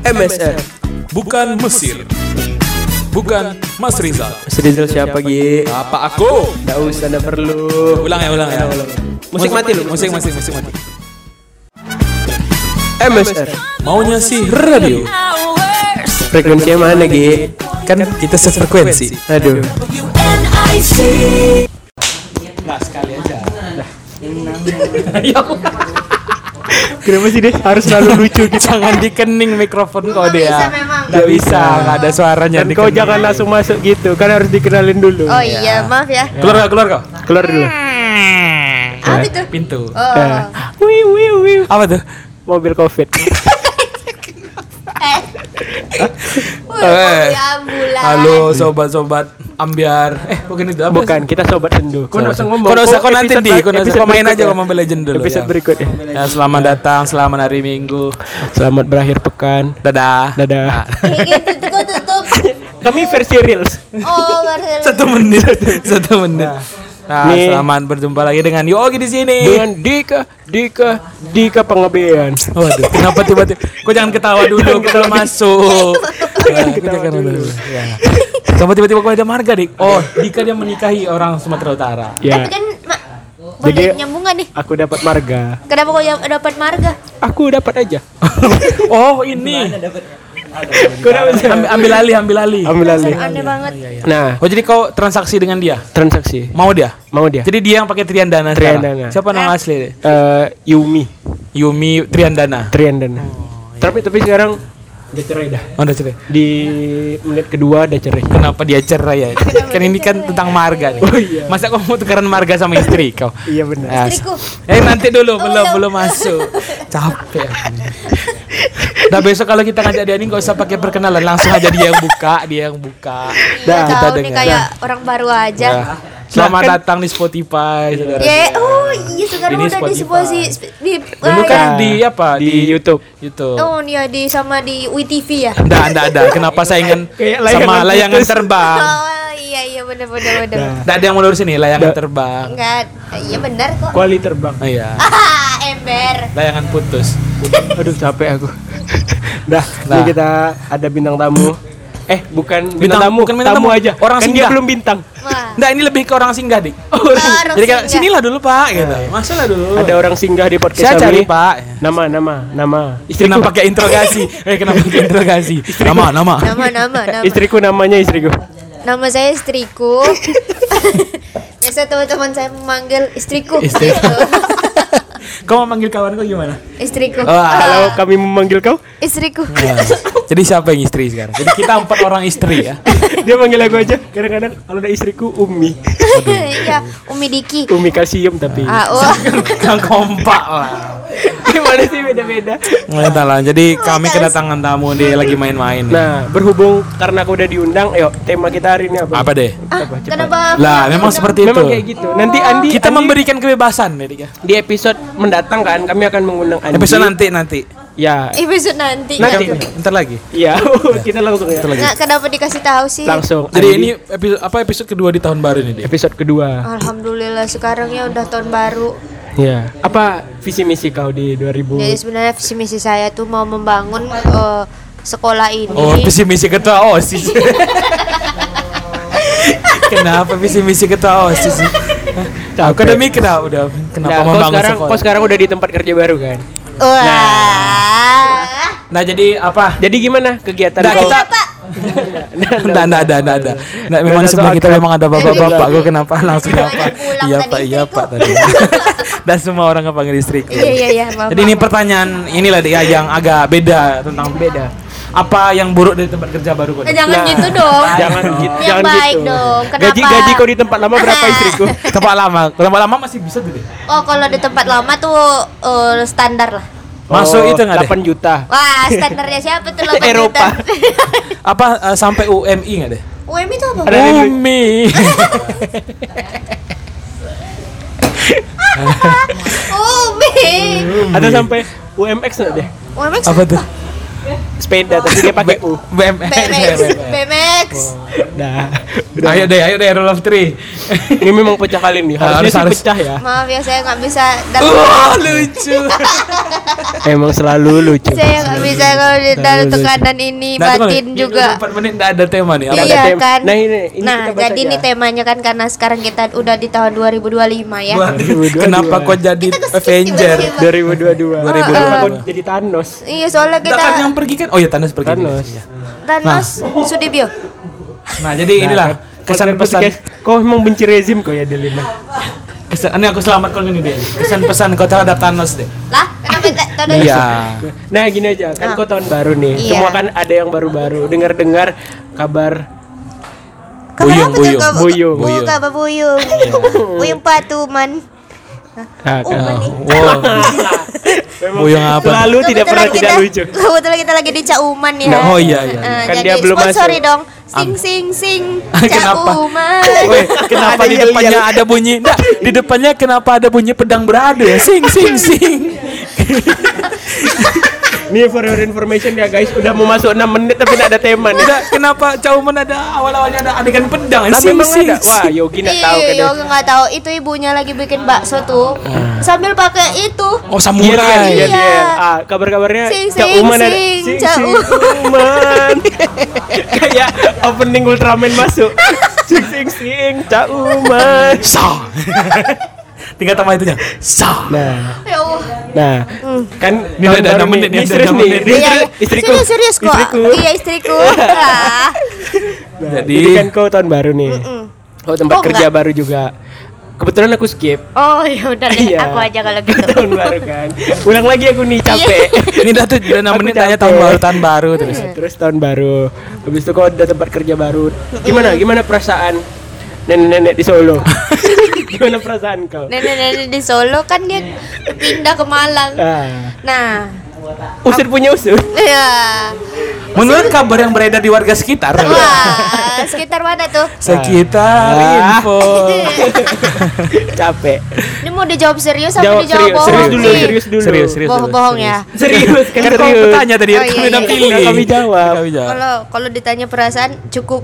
MSR. Bukan Mesir. Bukan Mas Rizal. Mas Rizal siapa Gi? Apa aku? Gak usah, gak perlu. Ulang ya, ulang ya. Musik mati lu. Musik, musik, musik mati. MSR. Maunya sih radio. Frekuensinya mana Gi? Kan kita sefrekuensi. Aduh. Nah, sekali aja. Kenapa sih deh harus selalu lucu gitu? Jangan dikening mikrofon kau deh bisa ya. memang. Gak bisa, gak ada suaranya. Dan kau jangan langsung masuk gitu, kan harus dikenalin dulu. Oh iya, maaf ya. Keluar kau, keluar kau. Keluar dulu. Apa itu? Pintu. Oh, Ya. Wih, wih, wih. Apa tuh? Mobil covid. Eh. Halo sobat-sobat ambiar. Eh, bukan itu apa? Bukan, kita sobat sendu. Kau nggak usah ngomong. Kau nggak usah, kau nanti di, kau kau main aja berikutnya. kau Mobile Legend dulu. Episode ya. berikutnya. Ya, selamat datang, selamat hari Minggu. Selamat berakhir pekan. Dadah. Dadah. Gitu. Kami versi reels. Oh, baru Satu menit, satu menit. Nah, Nih. selamat berjumpa lagi dengan Yogi di sini. Dengan Dika, Dika, Dika pengebean. Waduh, kenapa tiba-tiba? Kau jangan ketawa dulu, kita masuk. Ya, kau jangan dulu. Ya. Kenapa tiba-tiba kau ada marga, Dik? Oh, Dika dia menikahi orang Sumatera Utara. Tapi Ya, kan Jadi- boleh nyambung nggak nih? aku dapat marga. Kenapa kok yang dapat marga? Aku dapat aja. Oh, ini. Ambil, ambil alih, ambil alih. Ambil alih. Aneh banget. Nah, Oh, jadi kau transaksi dengan dia? transaksi. Mau dia? Mau dia? Jadi dia yang pakai Triandana sekarang? Triandana. Siapa nama asli? Eh, Yumi, Yumi Triandana. Triandana. Tapi tapi sekarang udah cerai dah. Oh, udah cerai. Di menit kedua udah cerai. Kenapa dia cerai ya? kan ini kan tentang marga nih. Oh, iya. Masa kau mau tukeran marga sama istri kau? Iya benar. Istriku. Eh nanti dulu belum belum. belum masuk. Capek. Nah besok kalau kita ngajak dia ini nggak usah pakai perkenalan langsung aja dia yang buka dia yang buka. Dah, Nggak kita tahu nih kayak orang baru aja. Ya. Selamat Nah, kan- datang di Spotify saudara. Ya, oh iya sekarang Ini udah di Spotify. sebuah si di, Dulu kan Ya, di apa? Di YouTube. YouTube. Oh iya di sama di WTV ya. Enggak, enggak ada. Kenapa saingan Kayak sama layangan terbang? Oh iya iya benar benar benar. Enggak ada yang mau lurus ini, layangan terbang. Enggak, iya benar kok. Kuali terbang. Iya. Ah, ember. Layangan putus. Aduh capek aku. Dah, Nah. ini kita ada bintang tamu. Eh, bukan bintang, Bintang- tamu, bukan bintang tamu tamu. aja. Orang kan dia singgah. belum bintang. Wah. Enggak, ini lebih ke orang singgah, Dik. orang Jadi kayak sinilah dulu, Pak, gitu. Masalah dulu. Ada orang singgah di podcast Saya cari, kami. Pak. Nama, nama, nama. Istriku Istriku, pakai interogasi. Eh, kenapa pakai interogasi? Nama, nama. Nama nama nama. istriku namanya istriku. Nama saya istriku. Biasa teman-teman saya memanggil istriku. Istri. Gitu. Kau mau manggil kawan kau gimana? Istriku. Wah. Kalau kami memanggil kau, istriku. Ya. Jadi siapa yang istri sekarang? Jadi kita empat orang istri ya. dia manggil aku aja. Kadang-kadang kalau ada istriku Umi. Iya, Umi Diki. Umi kalsium tapi. Ah, oh. Kompak lah. Gimana sih beda-beda? Nggak lah. Jadi kami kedatangan tamu dia lagi main-main. Nah, berhubung karena aku udah diundang, ayo tema kita hari ini apa? Apa deh? Ah, Apa, kenapa? Lah, memang seperti itu. Memang kayak gitu. Nanti Andi Kita Andi- memberikan kebebasan ya, Dik, ya. di episode mendatang kan kami akan mengundang Andi. Episode nanti nanti. Ya. Episode nanti. Nanti. Bentar lagi. Iya, kita langsung ya. Lagi. Nggak, kenapa dikasih tahu sih? Langsung. Jadi ini episode apa episode kedua di tahun baru ini, Dik? episode kedua. Alhamdulillah sekarang ya udah tahun baru. Iya. Apa visi misi kau di 2000? Jadi sebenarnya visi misi saya tuh mau membangun eh, sekolah ini. Oh, visi misi ketua OSIS. Kenapa visi misi ketua OSIS? Capek. Akademik kenapa udah kenapa Nah, kau membangun sekarang sekolah? kau sekarang udah di tempat kerja baru kan? Wah. Nah, jadi apa? Jadi gimana kegiatan Nah, kau? kita Enggak, enggak ada, enggak ada. Enggak, memang ada sebelah kita memang ada bapak-bapak. Gue kenapa langsung apa? Iya, Pak, iya. Pak tadi. Dan semua orang ngepanggil istriku. Iya iya iya. maaf, Jadi ini pertanyaan inilah dia yang agak beda tentang beda. Apa yang buruk dari tempat kerja baru kau? Eh, jangan Nah, gitu dong. Jangan gitu, Yang jangan baik gitu. dong. Kenapa? Gaji gaji kau di tempat lama berapa istriku? Tempat lama, tempat lama masih bisa deh. Oh kalau di tempat lama tuh eh, standar lah. Masuk Oh, itu nggak deh? 8 juta. Wah standarnya siapa tuh 8 Eropa. juta? Apa eh, sampai UMI nggak deh? UMI itu apa? Ada. UMI. UMI. Ada sampai UMX enggak deh? UMX apa tuh? Sepeda tapi dia pakai U. BMX. BMX, BMX. Dah. Ayo deh, ayo deh rule of three. Ini memang pecah kali nih. Harusnya Harus- sih harus. pecah ya. Maaf ya saya nggak bisa dan Wah, lucu. Emang selalu lucu. saya nggak bisa kalau di dalam tekanan ini Nah, batin juga. 24 menit enggak ada tema nih. Apa? Iya kan. Nah, ini- ini nah, jadi ini temanya kan karena sekarang kita udah di tahun 2025 ya. Waduh, 2022. Kenapa kok jadi Avenger? tiba-tiba. 2022. 2022. Kenapa kok jadi Thanos? Iya, soalnya Kita kita yang pergi kan? Oh iya Thanos pergi. Thanos. Iya. Thanos Sudibyo. Nah, jadi inilah kesan pesan Kau emang benci rezim kok ya Delina? kesan ini aku selamat kalau ini deh. Kesan pesan kau terhadap Thanos deh. Lah, tahu Iya. Nah gini aja, kan Ah. kau tahun baru nih. Iya. Semua kan ada yang baru-baru. Dengar-dengar kabar Kabar Buyung, apa tuh? buyung. Kabar- Buyung. Oh, Buyung. kabar buyung. Buyung patuman. Ah, kan. Ah, nih. wow. Buyung apa? Selalu tidak pernah tidak kita- lucu. Kebetulan kita lagi di Cauman ya. Nah, oh iya, iya. Eh, Kan jadi dia belum masuk. dong. Sing sing sing Kenapa? Cauman. Weh, kenapa di depannya ada bunyi? Enggak, di depannya kenapa ada bunyi pedang beradu ya? Sing sing sing. Nih for your information ya guys, udah mau masuk 6 menit tapi tidak ada tema nih. Enggak, kenapa Cauman ada awal-awalnya ada adegan pedang? Sing. ada. Wah. Yogi nggak tahu Iya, kan. Yoga nggak tahu. Itu ibunya lagi bikin bakso tuh. Sambil pakai itu. Oh, Iya, samurai. iya, Iya. iya. Ah, kabar-kabarnya Sing, Cak sing, Uman ada sing, Sing, Cak sing, U- Uman. Kayak opening Ultraman masuk. Sing sing sing Cak Uman. Sa. Tinggal tambah itunya. Sa. Nah, Ya Allah. nah, kan Ini baru enam menit nih. serius enam nih. Iya, serius, iya. istriku. Serius, serius kok. Istriku. Iya, istriku. Ah. Nah, Jadi- jadi kan kau tahun baru nih. Kau tempat Oh, kerja enggak. baru juga. Kebetulan aku skip. Oh, ya udah deh. Iya. Aku aja kalau gitu. tahun baru kan. Ulang lagi aku nih capek. Ini udah tuh udah 6 Aku menit tanya tahun baru tahun baru terus. Terus tahun baru. Habis itu kau ada tempat kerja baru. Gimana? Gimana perasaan nenek-nenek di Solo? Gimana perasaan kau? Nenek-nenek di Solo kan dia pindah ke Malang. Ah, Nah, usir punya usir. ya. Menurut kabar yang beredar di warga sekitar, Wah, sekitar mana tuh? sekitar Ah. info. Capek. Ini mau dijawab serius Jawab dijawab serius, bohong serius dulu, nih? serius dulu. Serius, serius. Bohong-bohong ya. Serius, kan Kan kau serius. bertanya tadi, Oh, iya, udah iya. pilih. Kami jawab. Kami jawab. Kalau kalau ditanya perasaan cukup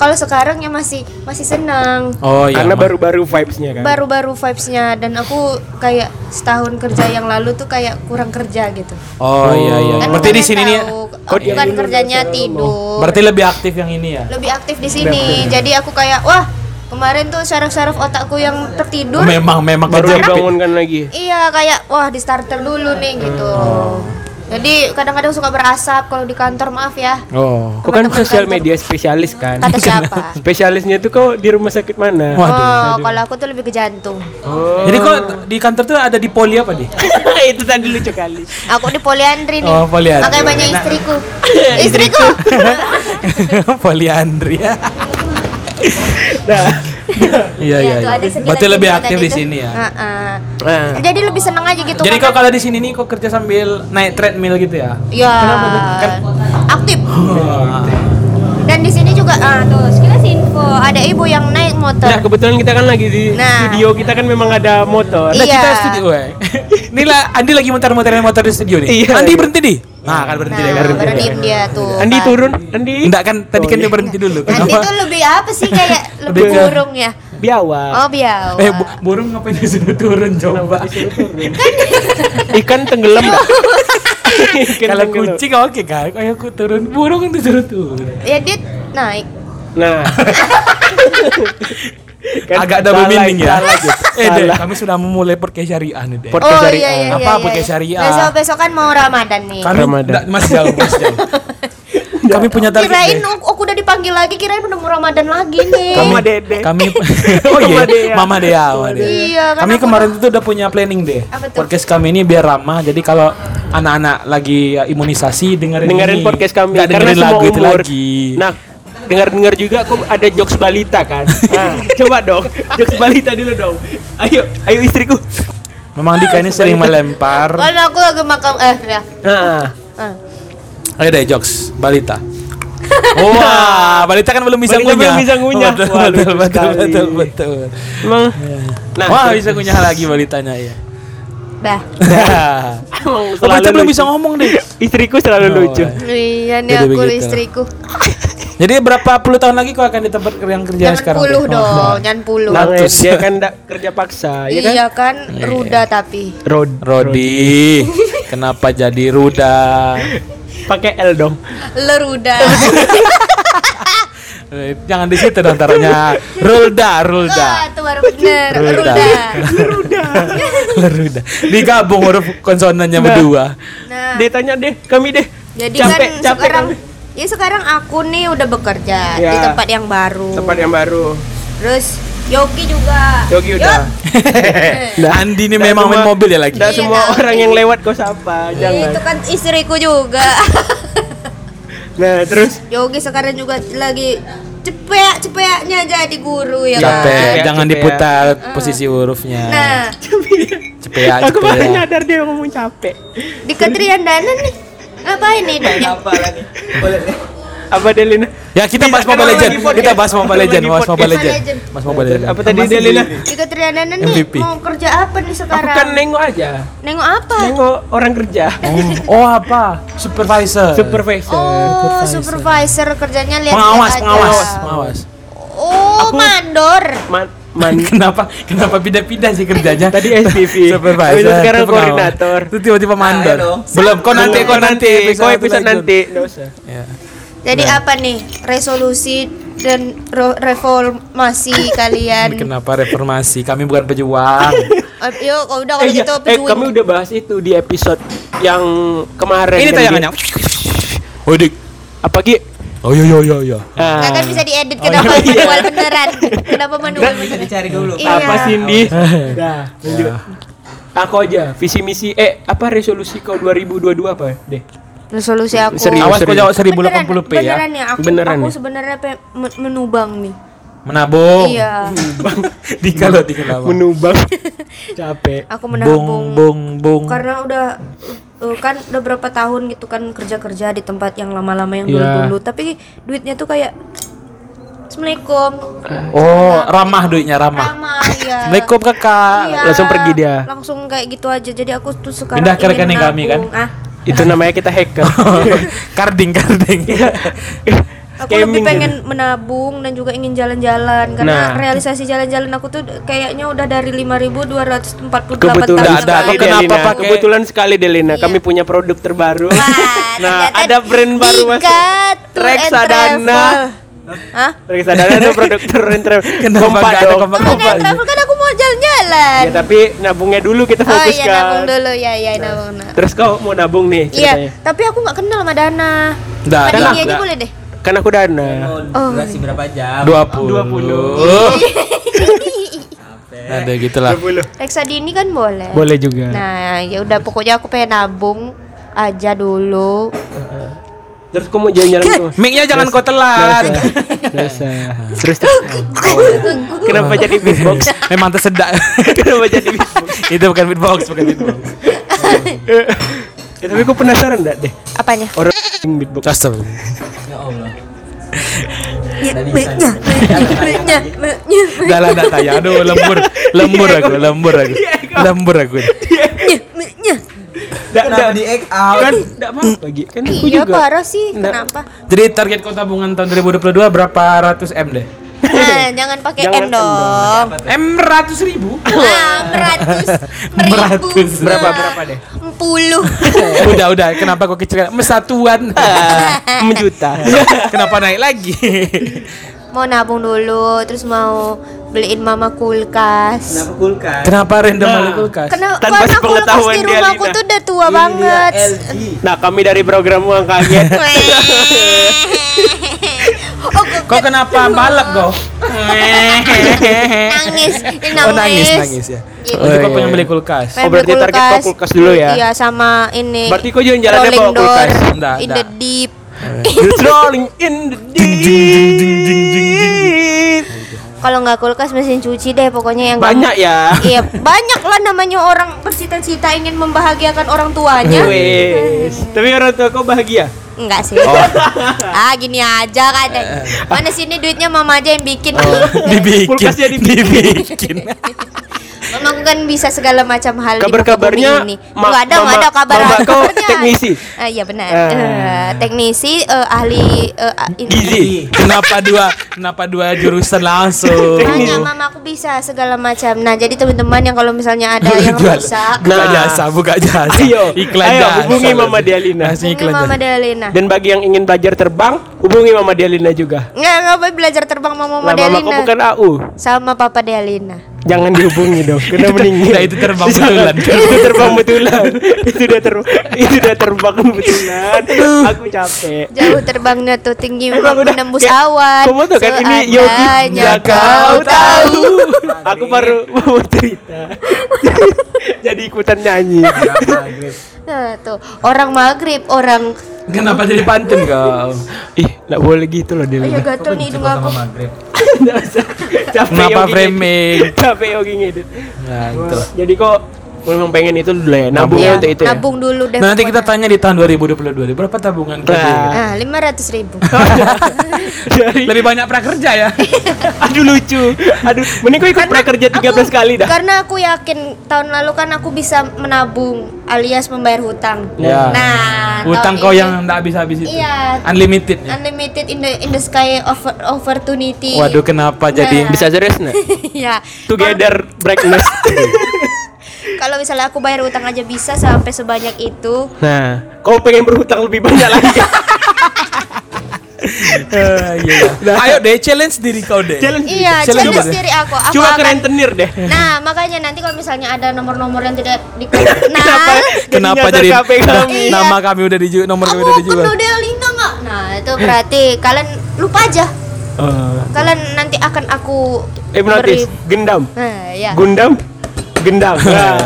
kalau sekarang ya masih masih senang. Oh iya. Karena baru-baru vibes-nya kan. Baru-baru vibes-nya dan aku kayak setahun kerja yang lalu tuh kayak kurang kerja gitu. Oh iya iya. Kan Berarti di sini nih tahu, Kok kan dulu kerjanya tidur. berarti lebih aktif yang ini ya. lebih aktif di sini. Jadi aku kayak wah, kemarin tuh saraf-saraf otakku yang tertidur. Memang memang baru dibangunkan lagi. Iya, kayak wah di starter dulu nih gitu. Jadi kadang-kadang suka berasap kalau di kantor, maaf ya. Oh. Kau kan sosial media spesialis kan? Kata siapa? Spesialisnya tuh kau di rumah sakit mana? Oh, kalau aku tuh lebih ke jantung. Oh. Jadi kok di kantor tuh ada di poli apa di? itu tadi lucu kali. Aku di poliandri nih. Oh, poliandri. Makanya banyak Nah. istriku. istriku. Poliandri ya. Nah, Iya iya. iya. ada sekitar Berarti lebih gitu aktif di tuh. sini ya. Heeh. nah. Jadi lebih seneng aja gitu. Jadi kok kalau di sini nih kok kerja sambil naik treadmill gitu ya? Ya, Kan- aktif. Dan di sini juga ah tuh sekilas info ada ibu yang naik motor. Nah, kebetulan kita kan lagi di Nah. studio, kita kan memang ada motor. Nah, Iya. kita studio, weh. Ini lah Andi lagi muter-muterin motor di studio nih. Iya. Andi berhenti di. Nah, kan berhenti Nah, deh, kan berhenti. baru deh. diem dia tuh. Andi kan. turun, Andi. Enggak kan tadi Oh, kan dia berhenti dulu. Nanti Kenapa? tuh lebih apa sih kayak lebih burung ya? Biawa. Oh biau. Eh, bu- burung ngapain disuruh turun coba? Ikan tenggelam dah. Ikan Kalau tenggelam. kucing oke kan, kayak aku turun, burung itu suruh turun. Ya dia naik. Nah. Kan Agak double meaning ya. salah gitu. eh, deh, kami sudah memulai podcast syariah nih, deh. Podcast oh syariah. iya iya Apa iya. podcast iya. syariah? Besok besok kan mau Ramadan nih. Kami Ramadan. nggak, masih jauh, masih jauh. kami punya target. Kirain deh. aku, aku udah dipanggil lagi, kirain udah mau Ramadan lagi nih. Mama Dede. Kami Oh iya, Mama Dea. Mama Dea, Mama Dea. Iya, kan Kami kemarin itu udah punya planning deh. Podcast kami ini biar ramah. Jadi kalau anak-anak lagi ya, imunisasi dengerin dengerin ini. podcast kami dengerin semua lagu itu umur. lagi. Nah, dengar-dengar juga kok ada jokes balita kan. Nah, coba dong, jokes balita dulu dong. Ayo, ayo istriku. Memang Dika ini sering melempar. Kan aku lagi makan eh ya. Nah, Ah. Ayo deh jokes balita. Wah, balita kan belum bisa Balita ngunyah. belum bisa ngunyah. Betul, Wah, betul, betul, sekali. betul, betul. emang. Nah, Wah, bisa ngunyah lagi balitanya ya. Dah. Emang Oh, berarti belum lucu. bisa ngomong deh. Istriku selalu Oh, lucu. Iya nih Jadi aku begitu. istriku. Jadi berapa puluh tahun lagi kau akan di tempat yang kerja Jangan sekarang? puluh dong, jangan puluh. Nah, Ratus. dia kan ndak kerja paksa, ya kan? Iya kan, ruda tapi. Road, Rodi, kenapa jadi Ruda? pakai L dong. Leruda. Eh, Jangan di situ dong taruhnya. Rulda, Rulda. Ah, itu baru bener. Ruda. Ruda. Ruda. Digabung huruf konsonannya berdua. Nah, Dia tanya deh, kami deh. jadi capek, kan capek sekarang kami. Ya sekarang aku nih udah bekerja Ya. di tempat yang baru. Tempat yang baru. Terus Yogi juga. Yogi udah. Nah, Andi ini memang main mobil ya lagi. Iya, semua orang yang lewat kau sapa, Yuk. jangan. Itu kan istriku juga. Nah, terus Yogi sekarang juga lagi cepet cepetnya jadi guru ya kan. Capek, Cepet, jangan cepet. diputar posisi hurufnya. Nah, Cepet ya, aku cepet baru ya. nyadar dia ngomong capek. di Ketrian Dana nih ngapain nih hidupnya? Apa Delina? Ya kita bahas Mobile Legend. lagi. Kita bahas Mobile Legend, lagi bahas Mobile. Legend. Bahas Mobile Legend. Apa tadi Delina? Di Ketrian Dana nih mau kerja apa nih Aku sekarang? kan nengok aja. Nengok apa? Nengok orang kerja. Oh, oh apa? Supervisor. Supervisor. Oh, supervisor kerjanya lihat pengawas, aja. pengawas, pengawas. Oh, Aku- mandor. Man, kenapa kenapa pindah-pindah sih kerjanya? Tadi SPV. Supervisor. Itu sekarang koordinator. Itu tiba-tiba mandor. dong. Belum, kau nanti, Belum, nanti, satu episode nanti. Nggak usah. Ya. Jadi apa nih resolusi dan reformasi kalian? Kenapa reformasi? Kami bukan pejuang. Yuk, kalau udah kalau Eh, iya. gitu eh, pejuang. kami udah bahas itu di episode yang kemarin. Ini tayangannya. Oh, Dik. Oh, iya, iya, iya, iya. Nggak kan bisa diedit kenapa manual beneran? Kenapa manual Bisa beneran? dicari dulu. Iya. Apa Cindy? Dah, lanjut. Aku aja visi misi eh apa resolusi kau 2022 apa deh? Resolusi aku. Serius, Awas kau jawab Beneran, 1080p ya. beneran ya. Aku, Beneran aku ya? sebenarnya menubang nih. Menabung. Iya. Dika lo, Dika lo. Menubang. Capek. Aku Bung, menabung. bung, bung. Karena udah uh, kan udah berapa tahun gitu kan kerja-kerja di tempat yang lama-lama yang dulu-dulu. Tapi duitnya tuh kayak Assalamualaikum. Oh, ramah duitnya ramah. Ramah ya. Assalamualaikum kakak. Iya, Langsung pergi dia. Langsung kayak gitu aja. Jadi aku tuh sekarang Pindah ke rekening kami, kan? Ah, Itu namanya kita hacker. karding, karding. aku lebih pengen menabung dan juga ingin jalan-jalan karena Nah. realisasi jalan-jalan aku tuh kayaknya udah dari 5.248 Kebetulan tahun sekali. Kenapa pakai- Kebetulan sekali Delina. Iya. Kami punya produk terbaru. Wah, nah, ada brand baru and Reksadana. Hah? Reksadana ada produk tour and travel. Kenapa Kompak dong. kompak? Tour and travel kan aku mau jalan-jalan. Ya tapi nabungnya dulu kita oh fokus iya nabung dulu ya ya nabung. nah. Terus kau mau nabung nih Iya, ceritanya. tapi aku nggak kenal sama Dana. Dia aja nggak. boleh deh. Kan aku dana. Oh. durasi berapa jam? 20. 20. Ada gitulah. 20. Reksadini kan boleh. Boleh juga. Nah, ya udah pokoknya aku pengen nabung aja dulu. Terus kau mau jalan-jalan tuh? Mic-nya jangan kau telan. Biasa. Terus terus. Kenapa jadi beatbox? Memang tersedak. Kenapa jadi beatbox? Itu bukan beatbox, bukan beatbox. Ya, tapi kau penasaran enggak deh? Apanya? Orang beatbox. Astagfirullah. Ya. Ya, me-nya, me-nya, Udah lah, udah tanya. Aduh, lembur. Lembur aku, lembur aku. Lembur aku. me-nya. Enggak Kenapa di egg out? Kan enggak apa-apa Gi. Kan aku Iya juga. parah sih, kenapa? Jadi target kau tabungan tahun 2022 berapa ratus M deh? Nah, jangan pakai M dong. M ratus ribu? Ah, Beratus. beribu. Berapa berapa deh? Puluh. udah, udah. Kenapa kau kecil? Mesatuan. Menjuta. Kenapa naik lagi? Mau nabung dulu, terus mau beliin mama kulkas. Kenapa kulkas? Kenapa random beli kulkas? Karena Tanpa karena kulkas di rumahku tuh udah tua Ini banget. dia LG. Nah, kami dari program uang kaget. Oh, kok Kau kenapa balap kau? nangis, Ini nangis. Oh nangis nangis ya. Gitu. Oh, kau pengen beli kulkas. Pengen Oh, berarti beli target kau kulkas dulu ya? Iya, sama ini. Berarti kau jalan-jalannya rolling bawa kulkas? door Nggak, in nggak. the deep. It's rolling in the deep. Kalau nggak kulkas mesin cuci deh pokoknya yang Banyak ya. Iya, banyak lah namanya orang bercita-cita ingin membahagiakan orang tuanya. Wes. Tapi orang tua kau bahagia? Enggak sih. ah, gini aja kan. Mana sini duitnya mama aja yang bikin. Dibikin. Kulkasnya dibikin. dibikin. Mamaku kan bisa segala macam hal di Kabar-kabarnya, muka bumi ini. ma- Nggak ada, nggak mama- ada kabar kabarnya. teknisi? Ah, iya benar. Eh, teknisi eh, ahli ini. Gizi. Kenapa dua kenapa dua jurusan langsung? Hanya mama aku bisa segala macam. Nah, jadi teman-teman yang kalau misalnya ada yang rusak, Buka Nah. jasa, buka jasa. Ayo, iklan ayo, jasa. hubungi Mama Dialina. Hubungi iklan Mama jasa. Delina. Dan bagi yang ingin belajar terbang, hubungi Mama Dialina juga. Nggak, nggak boleh belajar terbang sama Mama Lah mama Delina. bukan AU. Sama Papa Delina. Jangan dihubungi dong, kena meninggal. Nah, itu terbang betulan. itu terbang betulan. itu udah ter itu udah terbang betulan. Aku capek. Jauh terbangnya tuh tinggi Emang udah menembus kayak- awan. Kamu tuh kan ini Yogi Ya kau tahu Aku baru mau cerita Jadi ikutan nyanyi Nah, tuh orang maghrib, orang Kenapa jadi pantun kau? Ih gak boleh gitu loh Oh ya Delina gatel nih hidung aku. Capek Kenapa framing? Capek Yogi ngedit Nah, itu. Jadi kok memang pengen itu dulu ya Nabungnya Iya, untuk itu ya nabung dulu deh. Nah, nanti kita tanya di tahun 2022 berapa tabungan kita? Nah. Nah, lima ratus ribu. Dari Lebih banyak prakerja ya. Aduh lucu Aduh Mending kau ikut prakerja 13 Aku- kali dah Karena aku yakin tahun lalu kan aku bisa menabung alias membayar hutang. Ya. Nah, Utang tahun kau ini- yang enggak habis-habis itu. Iya. Unlimited ya. unlimited in the in the sky of opportunity. Waduh, kenapa jadi Nah. Bisa serius nggak? ya. Together brightness Kalau misalnya aku bayar utang aja bisa sampai sebanyak itu. Nah Kau pengen berhutang lebih banyak lagi Eh, iya. Ayo deh challenge diri kau deh. Challenge Iya, Challenge challenge coba. diri aku. Aku Cuma akan- rentenir deh Nah, makanya nanti kalau misalnya ada nomor-nomor yang tidak di Nah, Kenapa? Kenapa nyasar jadi kami? Iya. nama kami udah dijual, nomor kami kamu udah dijual. penuh Delina nggak? Nah, itu berarti kalian lupa aja. Eh, Kalian nanti akan aku Hipnotis Gendam Nah, ya. Gundam Gendam Nah,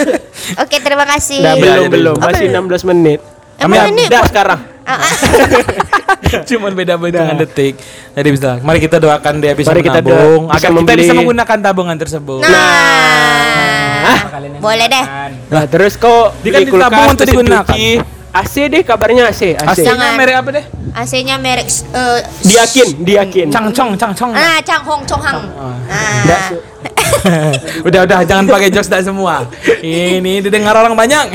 Oke, terima kasih. Nah, belum jadi- belum Masih belum? 16 menit Emang Dah, ini Dah sekarang Ah, ah. Cuman beda hitungan detik. Jadi bisa. Mari kita doakan dia bisa Mari kita doa- menabung agar kita bisa menggunakan tabungan tersebut. Nah, boleh deh. Nah terus kok Dia kan ditabung untuk digunakan. AC deh kabarnya AC AC Jangan. merek apa deh? AC-nya merek eh, Diakin Diakin Cangcong, cangcong. Ah, Changhong Chonghang. Nah, Su. udah udah jangan pakai jokes dah semua. Ini didengar orang banyak.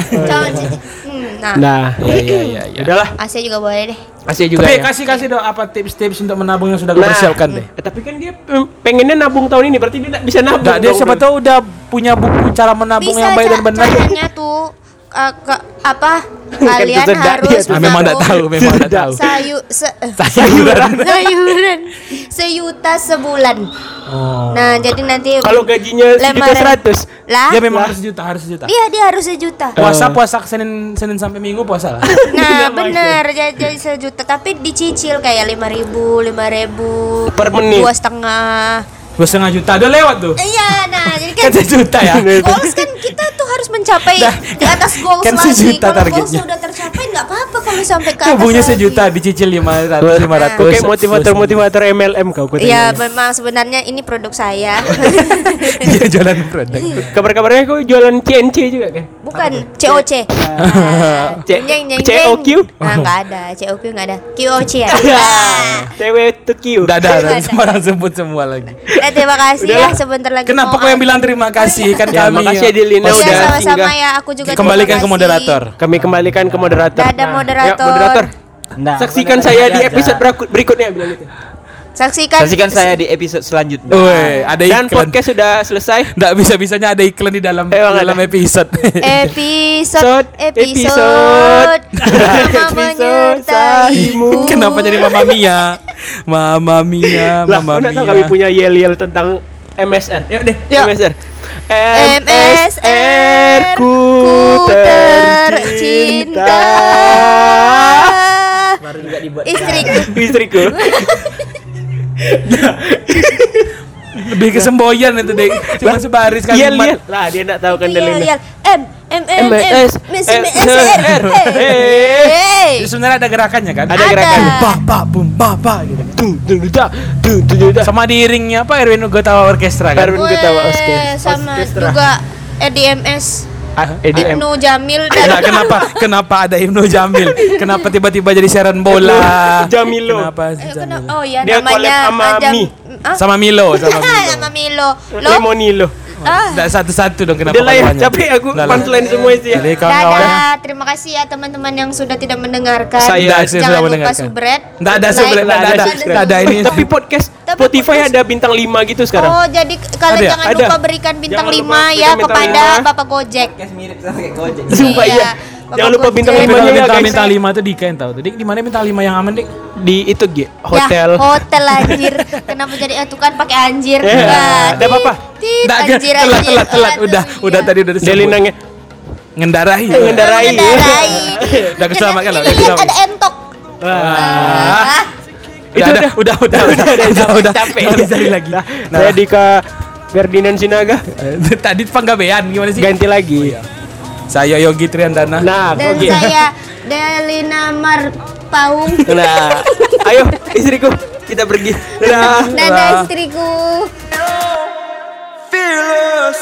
Hmm, nah, Nah Iya iya iya. iya. Udahlah AC juga boleh deh. AC juga Tapi ya kasih kasih dong apa tips-tips untuk menabung yang sudah kau Nah, persiapkan deh. eh, Tapi kan dia eh, pengennya nabung tahun ini Berarti dia nggak bisa nabung Nggak, dia siapa tahu udah punya buku cara menabung Bisa yang baik dan benar. caranya tuh eh, ke- apa? Kalian kesedak harus. Ah, memang enggak menabung tahu, memang enggak tahu. Sayu se Sayuran. sayuran seyuta sebulan. Oh. Nah, jadi nanti Kalau gajinya sejuta seratus lah. Ya memang harus sejuta, harus sejuta. Iya, dia harus sejuta. Puasa puasa Senin Senin sampai Minggu puasa lah. Nah, jadi, jadi sejuta tapi dicicil kayak lima ribu, lima ribu, Per menit. dua setengah. Dua setengah juta udah lewat tuh. Iya, nah jadi Kan kan sejuta ya. goals kan kita tuh harus mencapai Dah, di atas goals kan lagi. sejuta Kalau goals sudah tercapai nggak apa-apa kalau sampai ke atas. Tabungnya lagi. sejuta dicicil lima ratus lima ratus. Oke motivator motivator MLM kau kau Iya, memang sebenarnya ini produk saya. Dia jualan produk. Kabar-kabarnya kau jualan CNC juga kan Bukan COC. C Jeng, jeng, jeng. COQ Nah, nggak ada. COQ nggak ada. QOC ya. Nah, Cewek to Q Udah ada, Ada. semua sebut semua lagi. eh, terima kasih ya sebentar lagi. Kenapa kau yang ada. bilang terima kasih kan Ya, kami? makasih ya, Dilina, Iya, udah sama-sama ya. Aku juga Kembalikan terima ke moderator. Kami kembalikan ke moderator. Moderator. Ya, moderator. Nggak, Saksikan saya di episode berikutnya bilang gitu. Saksikan. Saksikan saya di episode selanjutnya. Woi, ada Dan iklan. podcast sudah selesai. Nggak bisa-bisanya ada iklan di dalam Emang dalam ada. episode. episode Episode. episode menyertaimu. Kenapa jadi Mama Mia? Mama Mia, Lah, Mama Mia. kami punya yel-yel tentang MSR. Yuk deh, Yuk. MSR. MSR ku tercinta. Baru juga dibuat. Istriku Istriku. Lebih ke semboyan itu deh. Cuma sebaris kalimat. Yel-yel. Lah, dia enggak tahu kan Yel, Delina. yel. M M M. Messi Eh, sebenarnya ada gerakannya kan? Ada gerakan. Ba ba bum ba ba gitu. Dung, dung, dung, dung. Sama diiringnya apa Erwin Gotawa Orkestra kan? Erwin Gutawa Weh, Orkes- sama Orkestra. juga EDMS Ah. Ibnu Jamil Nah, dan kenapa kenapa ada Ibnu Jamil? Kenapa tiba-tiba jadi siaran bola? Jamilo. Kenapa? Eh, Jamil? kena- Oh ya Dia namanya sama Mi. Ah? Sama Milo, sama Milo. sama Milo Lo Lemonilo. Ah. Nggak satu-satu dong kenapa Udah ya, banyak? capek aku punchline semua itu ya. Dadah, terima kasih ya teman-teman yang sudah tidak mendengarkan. Saya Jangan sudah lupa mendengarkan. subscribe. Nggak ada like, subscribe, nggak ada, dan nggak ada ini. Tapi podcast Tapi Spotify podcast- ada bintang 5 gitu sekarang. Oh, jadi kalian Ada ya? jangan Ada. lupa berikan bintang Jangan 5 lupa ya kepada. Bapak Gojek. Podcast mirip sama kayak Gojek. Sumpah iya. Jangan lupa bintang lima ya bintang guys. bintang lima tuh di kan tahu tuh. Dik di mana bintang lima yang aman dik? Di itu G, hotel. Ya, hotel anjir. Kenapa jadi tuh kan pakai anjir. Ya, Nah, nggak apa-apa. anjir, telat, anjir. telat, telat. Udah, iya. udah tadi udah disebut. Jadi nanya Ngendarai. Ngendarai. Mengendarai. Udah keselamatkan udah keselamatkan. ada entok. Wah. Ah, Itu udah, udah, udah, udah, udah, udah, capek. Nggak bisa lagi. Nah, Nah, saya Dika Ferdinand Sinaga tadi panggabean gimana sih? ganti lagi. Saya Yogi Triandana. Nah, Dan oke. saya Delina Marpaung. Nah, ayo istriku kita pergi. Nah. Dadah istriku. Fearless.